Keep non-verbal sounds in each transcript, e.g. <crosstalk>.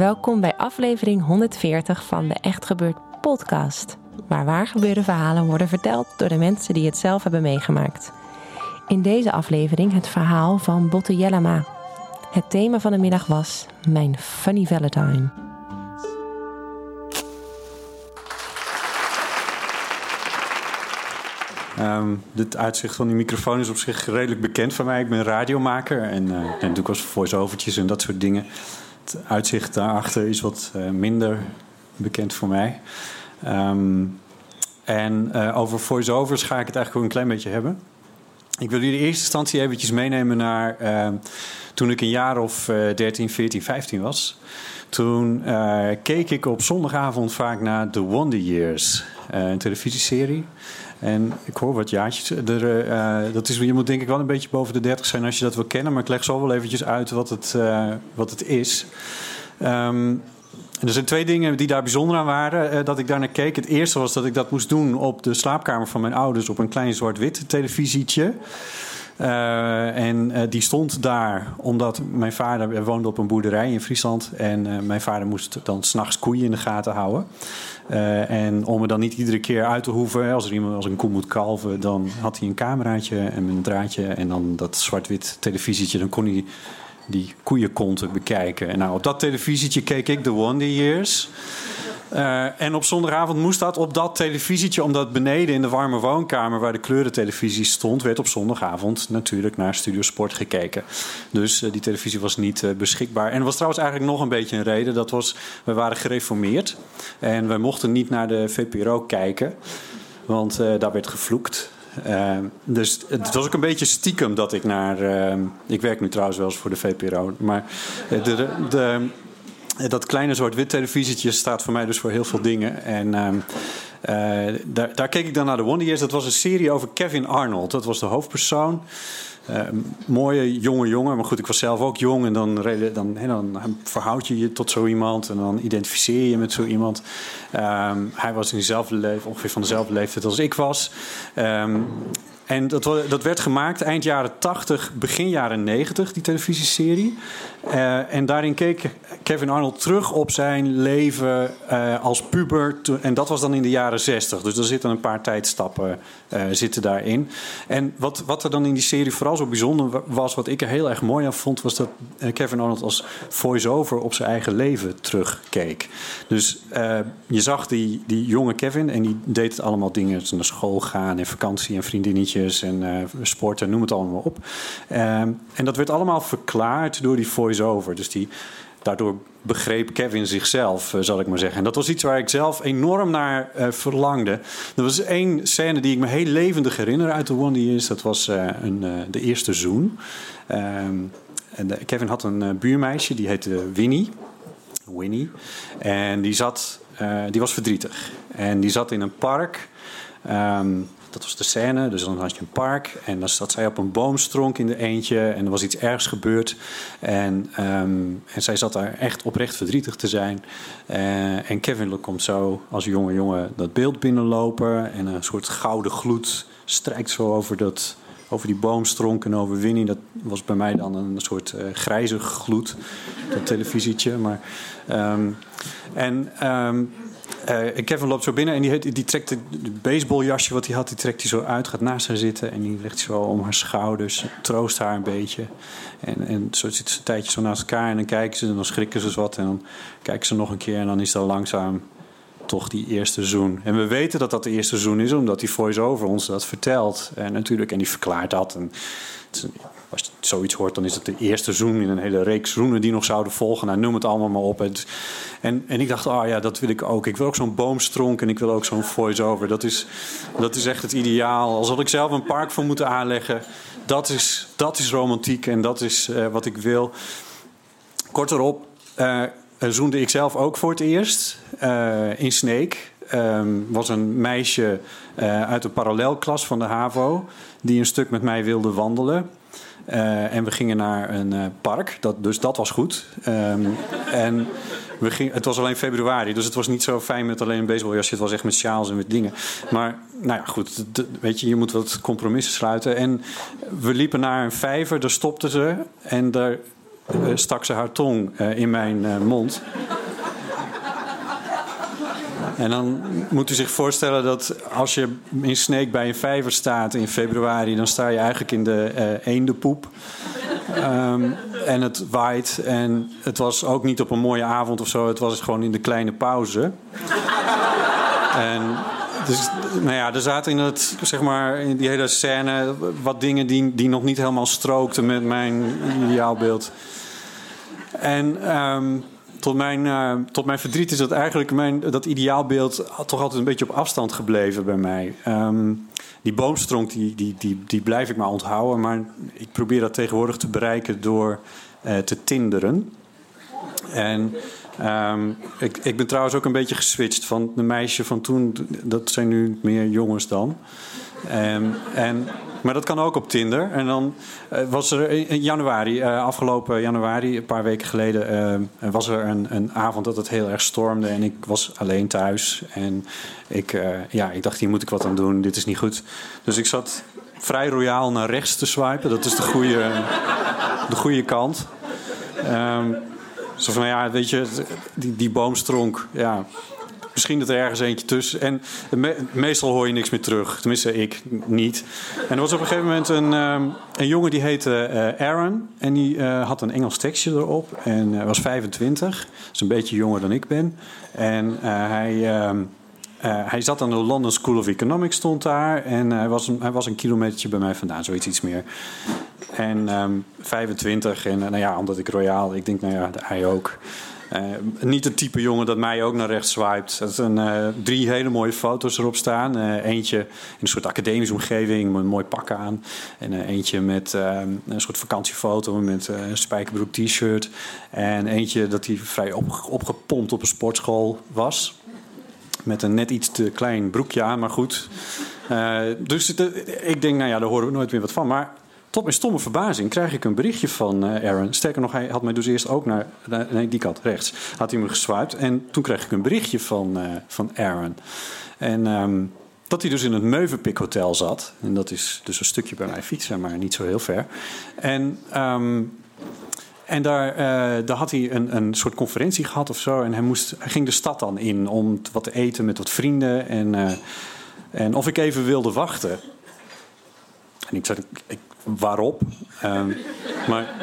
Welkom bij aflevering 140 van de Echt Gebeurd podcast. Waar waar gebeurde verhalen worden verteld door de mensen die het zelf hebben meegemaakt. In deze aflevering het verhaal van Botte Jellema. Het thema van de middag was Mijn Funny Valentine. Um, dit uitzicht van die microfoon is op zich redelijk bekend van mij. Ik ben radiomaker en, uh, en doe ik als voice-overtjes en dat soort dingen. Het uitzicht daarachter is wat uh, minder bekend voor mij. Um, en uh, over voice-overs ga ik het eigenlijk ook een klein beetje hebben. Ik wil jullie in eerste instantie eventjes meenemen naar toen ik een jaar of 13, 14, 15 was. Toen keek ik op zondagavond vaak naar The Wonder Years, een televisieserie. En ik hoor wat jaartjes. Er, uh, dat is, je moet denk ik wel een beetje boven de 30 zijn als je dat wil kennen. Maar ik leg zo wel eventjes uit wat het, uh, wat het is. Um, en er zijn twee dingen die daar bijzonder aan waren. Uh, dat ik daar naar keek. Het eerste was dat ik dat moest doen op de slaapkamer van mijn ouders. Op een klein zwart-wit televisietje. Uh, en uh, die stond daar omdat mijn vader woonde op een boerderij in Friesland. En uh, mijn vader moest dan s'nachts koeien in de gaten houden. en om er dan niet iedere keer uit te hoeven, als er iemand als een koe moet kalven, dan had hij een cameraatje en een draadje. En dan dat zwart-wit televisietje, dan kon hij die koeienkonten bekijken. En nou, op dat televisietje keek ik The Wonder Years. Uh, en op zondagavond moest dat op dat televisietje, omdat beneden in de warme woonkamer waar de kleurentelevisie stond, werd op zondagavond natuurlijk naar Studio Sport gekeken. Dus uh, die televisie was niet uh, beschikbaar. En er was trouwens eigenlijk nog een beetje een reden. Dat was, we waren gereformeerd en wij mochten niet naar de VPRO kijken, want daar werd gevloekt. Dus het was ook een beetje stiekem dat ik naar. Ik werk nu trouwens wel eens voor de VPRO. Maar de, de, dat kleine zwart-wit televisietje staat voor mij dus voor heel veel dingen. En uh, daar, daar, keek ik dan naar de Wonder Years. Dat was een serie over Kevin Arnold. Dat was de hoofdpersoon. Uh, mooie jonge jongen, maar goed, ik was zelf ook jong. En dan, dan, dan verhoud je je tot zo iemand en dan identificeer je je met zo iemand. Um, hij was in dezelfde leeftijd, ongeveer van dezelfde leeftijd als ik was. Um, en dat, dat, werd gemaakt eind jaren 80, begin jaren 90, die televisieserie. Uh, en daarin keek Kevin Arnold terug op zijn leven uh, als puber. En dat was dan in de jaren 60. Dus er zitten een paar tijdstappen uh, zitten daarin. En wat, wat er dan in die serie vooral zo bijzonder was, wat ik er heel erg mooi aan vond, was dat Kevin Arnold als voice-over op zijn eigen leven terugkeek. Dus je zag die, die jonge Kevin en die deed allemaal dingen. Naar school gaan en vakantie en en sporten, noem het allemaal op. en dat werd allemaal verklaard door die voice-over. Dus die, daardoor begreep Kevin zichzelf, uh, zal ik maar zeggen. En dat was iets waar ik zelf enorm naar uh, verlangde. Er was één scène die ik me heel levendig herinner uit The One Years. Dat was een, de eerste zoen. Um, en Kevin had een buurmeisje, die heette Winnie. Winnie. En die, zat, die was verdrietig. En die zat in een park... Um, dat was de scène. Dus dan had je een park en dan zat zij op een boomstronk in de eentje en er was iets ergs gebeurd. En, um, en zij zat daar echt oprecht verdrietig te zijn. Uh, en Kevin komt zo als jonge jongen dat beeld binnenlopen en een soort gouden gloed strijkt zo over dat, over die boomstronk en over Winnie. Dat was bij mij dan een soort uh, grijze gloed, dat televisietje. Maar, um, en um, uh, Kevin loopt zo binnen en die, trekt het baseballjasje wat hij had, die trekt hij zo uit, gaat naast haar zitten en die legt zo om haar schouders, troost haar een beetje. En, en zo zitten ze een tijdje zo naast elkaar en dan kijken ze en dan schrikken ze wat en dan kijken ze nog een keer en dan is dat langzaam toch die eerste zoen. En we weten dat dat de eerste zoen is, omdat die voice-over ons dat vertelt. En natuurlijk, en die verklaart dat. En als je zoiets hoort, dan is het de eerste zoen in een hele reeks zoenen die nog zouden volgen. Nou, noem het allemaal maar op. En, en ik dacht, oh ja, dat wil ik ook. Ik wil ook zo'n boomstronk en ik wil ook zo'n voice-over. Dat is, dat is echt het ideaal. Als had ik zelf een park voor moeten aanleggen. Dat is, dat is romantiek en dat is uh, wat ik wil. Kort erop, uh, zoende ik zelf ook voor het eerst uh, in Sneek. Um, was een meisje uh, uit de parallelklas van de HAVO die een stuk met mij wilde wandelen. Uh, en we gingen naar een uh, park, dat, dus dat was goed. Um, en we het was alleen februari, dus het was niet zo fijn met alleen een baseballjasje. Het was echt met sjaals en met dingen. Maar nou ja, goed, weet je, je moet wat compromissen sluiten. En we liepen naar een vijver, daar stopte ze en daar stak ze haar tong in mijn mond. En dan moet u zich voorstellen dat als je in Sneek bij een vijver staat in februari, dan sta je eigenlijk in de uh, eendenpoep. Um, en het waait. En het was ook niet op een mooie avond of zo. Het was gewoon in de kleine pauze. en dus, nou ja, er zaten in, het, zeg maar, in die hele scène wat dingen die, die nog niet helemaal strookten met mijn ideaalbeeld. En um, tot mijn, uh, tot mijn verdriet is dat eigenlijk mijn, dat ideaalbeeld toch altijd een beetje op afstand gebleven bij mij. Um, die boomstronk, die, die, die, die blijf ik maar onthouden. Maar ik probeer dat tegenwoordig te bereiken door uh, te tinderen. En um, ik, ik ben trouwens ook een beetje geswitcht van de meisje van toen. Dat zijn nu meer jongens dan. Um, en maar dat kan ook op Tinder. En dan uh, was er in januari, uh, afgelopen januari, een paar weken geleden, uh, was er een, een, avond dat het heel erg stormde. En ik was alleen thuis. En ik, ja, ik dacht, hier moet ik wat aan doen. Dit is niet goed. Dus ik zat vrij royaal naar rechts te swipen. Dat is de goede, de goede kant. Um, zo van, ja, weet je, die, die boomstronk, ja, Misschien dat er ergens eentje tussen. En meestal hoor je niks meer terug. Tenminste, ik niet. En er was op een gegeven moment een, um, een jongen die heette uh, Aaron. En die uh, had een Engels tekstje erop. En uh, was 25. Dat is een beetje jonger dan ik ben. En hij... Uh, hij zat aan de London School of Economics, stond daar. En hij was een, hij was een kilometertje bij mij vandaan, zoiets iets meer. En um, 25. En nou ja, omdat ik royaal, ik denk, nou ja, hij ook. Uh, niet het type jongen dat mij ook naar rechts swipet. Er zijn uh, drie hele mooie foto's erop staan. Uh, eentje in een soort academische omgeving met een mooi pak aan. En eentje met een soort vakantiefoto met een spijkerbroek t-shirt. En eentje dat hij vrij op, opgepompt op een sportschool was. Met een net iets te klein broekje aan, maar goed. dus ik denk, nou ja, daar horen we nooit meer wat van. Maar tot mijn stomme verbazing krijg ik een berichtje van uh, Aaron. Sterker nog, hij had mij dus eerst ook naar, nee, die kant, rechts, had hij me geswiped. En toen kreeg ik een berichtje van, uh, van Aaron. En um, dat hij dus in het Meuvenpik Hotel zat. En dat is dus een stukje bij mij fietsen, maar niet zo heel ver. En... Um, en daar, uh, daar had hij een, een soort conferentie gehad of zo. En hij, moest, hij ging de stad dan in om wat te eten met wat vrienden. En, en of ik even wilde wachten. En ik zei, ik, waarop. Um, maar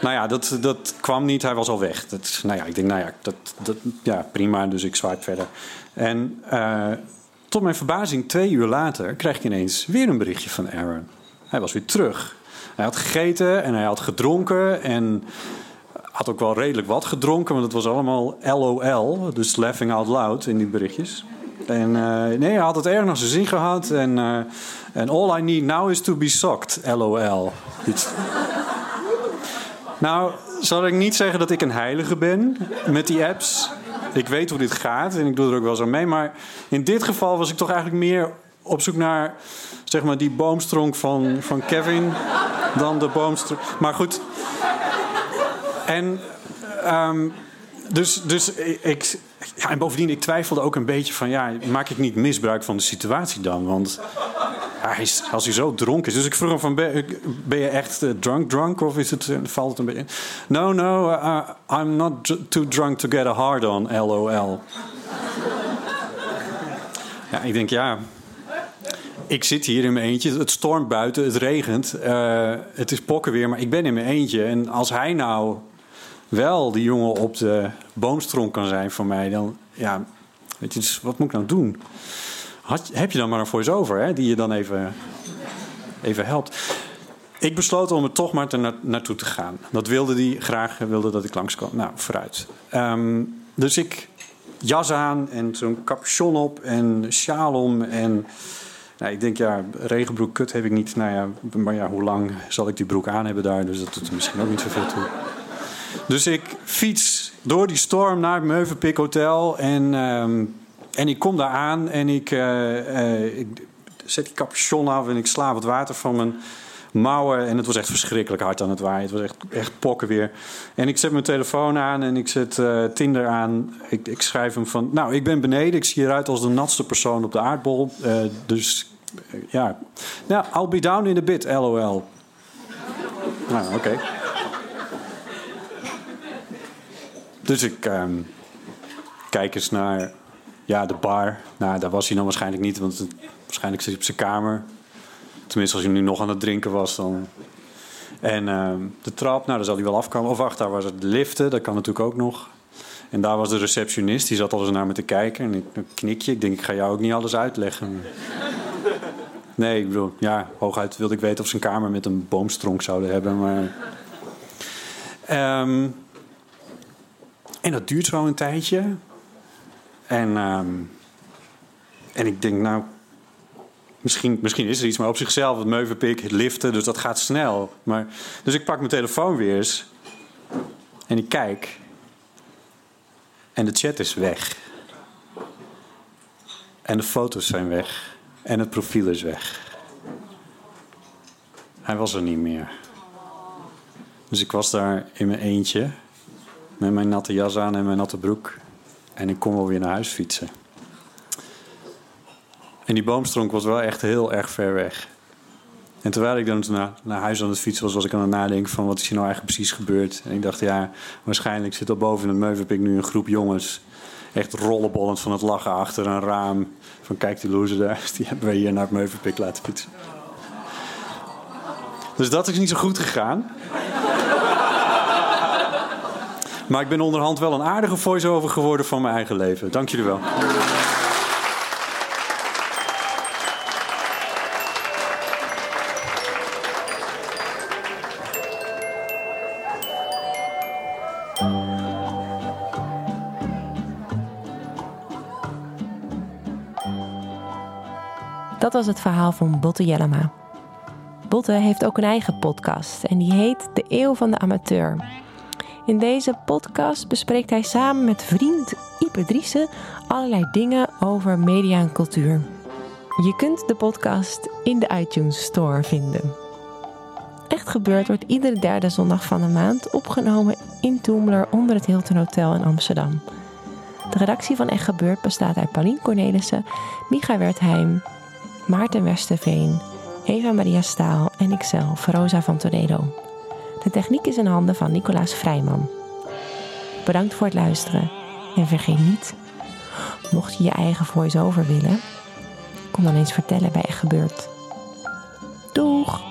nou ja, dat, dat kwam niet. Hij was al weg. Dat, nou ja, ik denk, nou ja, dat, dat, ja prima. Dus ik swipe verder. En uh, tot mijn verbazing, twee uur later, krijg ik ineens weer een berichtje van Aaron. Hij was weer terug. Hij had gegeten en hij had gedronken. En had ook wel redelijk wat gedronken, want het was allemaal LOL. Dus laughing out loud in die berichtjes. En uh, nee, hij had het erg naar zijn zin gehad. En, uh, all I need now is to be socked. LOL. nou, zal ik niet zeggen dat ik een heilige ben met die apps. Ik weet hoe dit gaat en ik doe er ook wel zo mee. Maar in dit geval was ik toch eigenlijk meer op zoek naar zeg maar, die boomstronk van, van Kevin dan de boomstronk. Maar goed. En um, dus, dus ik, ja, en bovendien, ik twijfelde ook een beetje van... ja, maak ik niet misbruik van de situatie dan? Want hij is, als hij zo dronken is... Dus ik vroeg hem van, ben, je echt uh, drunk drunk? Of is het, uh, valt het een beetje... No, no, uh, I'm not too drunk to get a hard on, lol. Ja, ik denk ja. Ik zit hier in mijn eentje. Het stormt buiten, het regent. Het is pokken weer, maar ik ben in mijn eentje. En als hij nou wel die jongen op de boomstronk kan zijn voor mij, dan ja, weet je, dus wat moet ik nou doen? Had, heb je dan maar een voice-over hè, die je dan even, even helpt? Ik besloot om er toch maar te naartoe te gaan. Dat wilde hij graag, wilde dat ik langskwam. Nou, vooruit. Um, dus ik jas aan en zo'n capuchon op en sjaal om. En nou, ik denk, ja, regenbroek kut heb ik niet. Nou ja, maar ja, hoe lang zal ik die broek aan hebben daar? Dus dat doet er misschien ook niet zoveel toe. Dus ik fiets door die storm naar het Meuvenpik Hotel. En, um, en ik kom daar aan en ik, uh, uh, ik zet die capuchon af en ik sla wat water van mijn mouwen. En het was echt verschrikkelijk hard aan het waaien. Het was echt, echt pokken weer. En ik zet mijn telefoon aan en ik zet uh, Tinder aan. Ik, ik, schrijf hem van... Nou, ik ben beneden. Ik zie eruit als de natste persoon op de aardbol. Dus ja. Nou, I'll be down in a bit, lol. Nou, oké. Dus ik um, kijk eens naar ja, de bar. Nou, daar was hij dan waarschijnlijk niet, want waarschijnlijk zit hij op zijn kamer. Tenminste, als hij nu nog aan het drinken was, dan. En uh, de trap, nou, daar zal hij wel afkomen. Of wacht, daar was het liften, dat kan natuurlijk ook nog. En daar was de receptionist, die zat al eens naar me te kijken. En ik knikje, ik denk, ik ga jou ook niet alles uitleggen. Nee, ik bedoel, ja, hooguit wilde ik weten of ze een kamer met een boomstronk zouden hebben. Maar. Um, en dat duurt zo een tijdje. En, um, en ik denk, nou, Misschien, misschien is er iets, maar op zichzelf, het meuvenpik, het liften, dus dat gaat snel. Maar, dus ik pak mijn telefoon weer eens en ik kijk. En de chat is weg. En de foto's zijn weg. En het profiel is weg. Hij was er niet meer. Dus ik was daar in mijn eentje. Met mijn natte jas aan en mijn natte broek. En ik kon wel weer naar huis fietsen. En die boomstronk was wel echt heel erg ver weg. En terwijl ik dan naar, naar huis aan het fietsen was, was ik aan het nadenken van wat is hier nou eigenlijk precies gebeurd. En ik dacht, ja, waarschijnlijk zit al boven in het Meuvenpik nu een groep jongens. Echt rollenbollend van het lachen achter een raam. Van kijk die loser daar, <laughs> die hebben we hier naar het Meuvenpik laten fietsen. Dus dat is niet zo goed gegaan. Maar ik ben onderhand wel een aardige voice-over geworden van mijn eigen leven. Dank jullie wel. Dat was het verhaal van Botte Jellema. Botte heeft ook een eigen podcast en die heet De Eeuw van de Amateur. In deze podcast bespreekt hij samen met vriend Ipe Driessen allerlei dingen over media en cultuur. Je kunt de podcast in de iTunes Store vinden. Echt Gebeurd wordt iedere derde zondag van de maand opgenomen in Toemler onder het Hilton Hotel in Amsterdam. De redactie van Echt Gebeurd bestaat uit Paulien Cornelissen, Micha Wertheim, Maarten Westerveen, Eva Maria Staal en ikzelf, Rosa van Toledo. De techniek is in handen van Nicolaas Vrijman. Bedankt voor het luisteren en vergeet niet, mocht je je eigen voice-over willen, kom dan eens vertellen bij Echt Gebeurd. Doeg!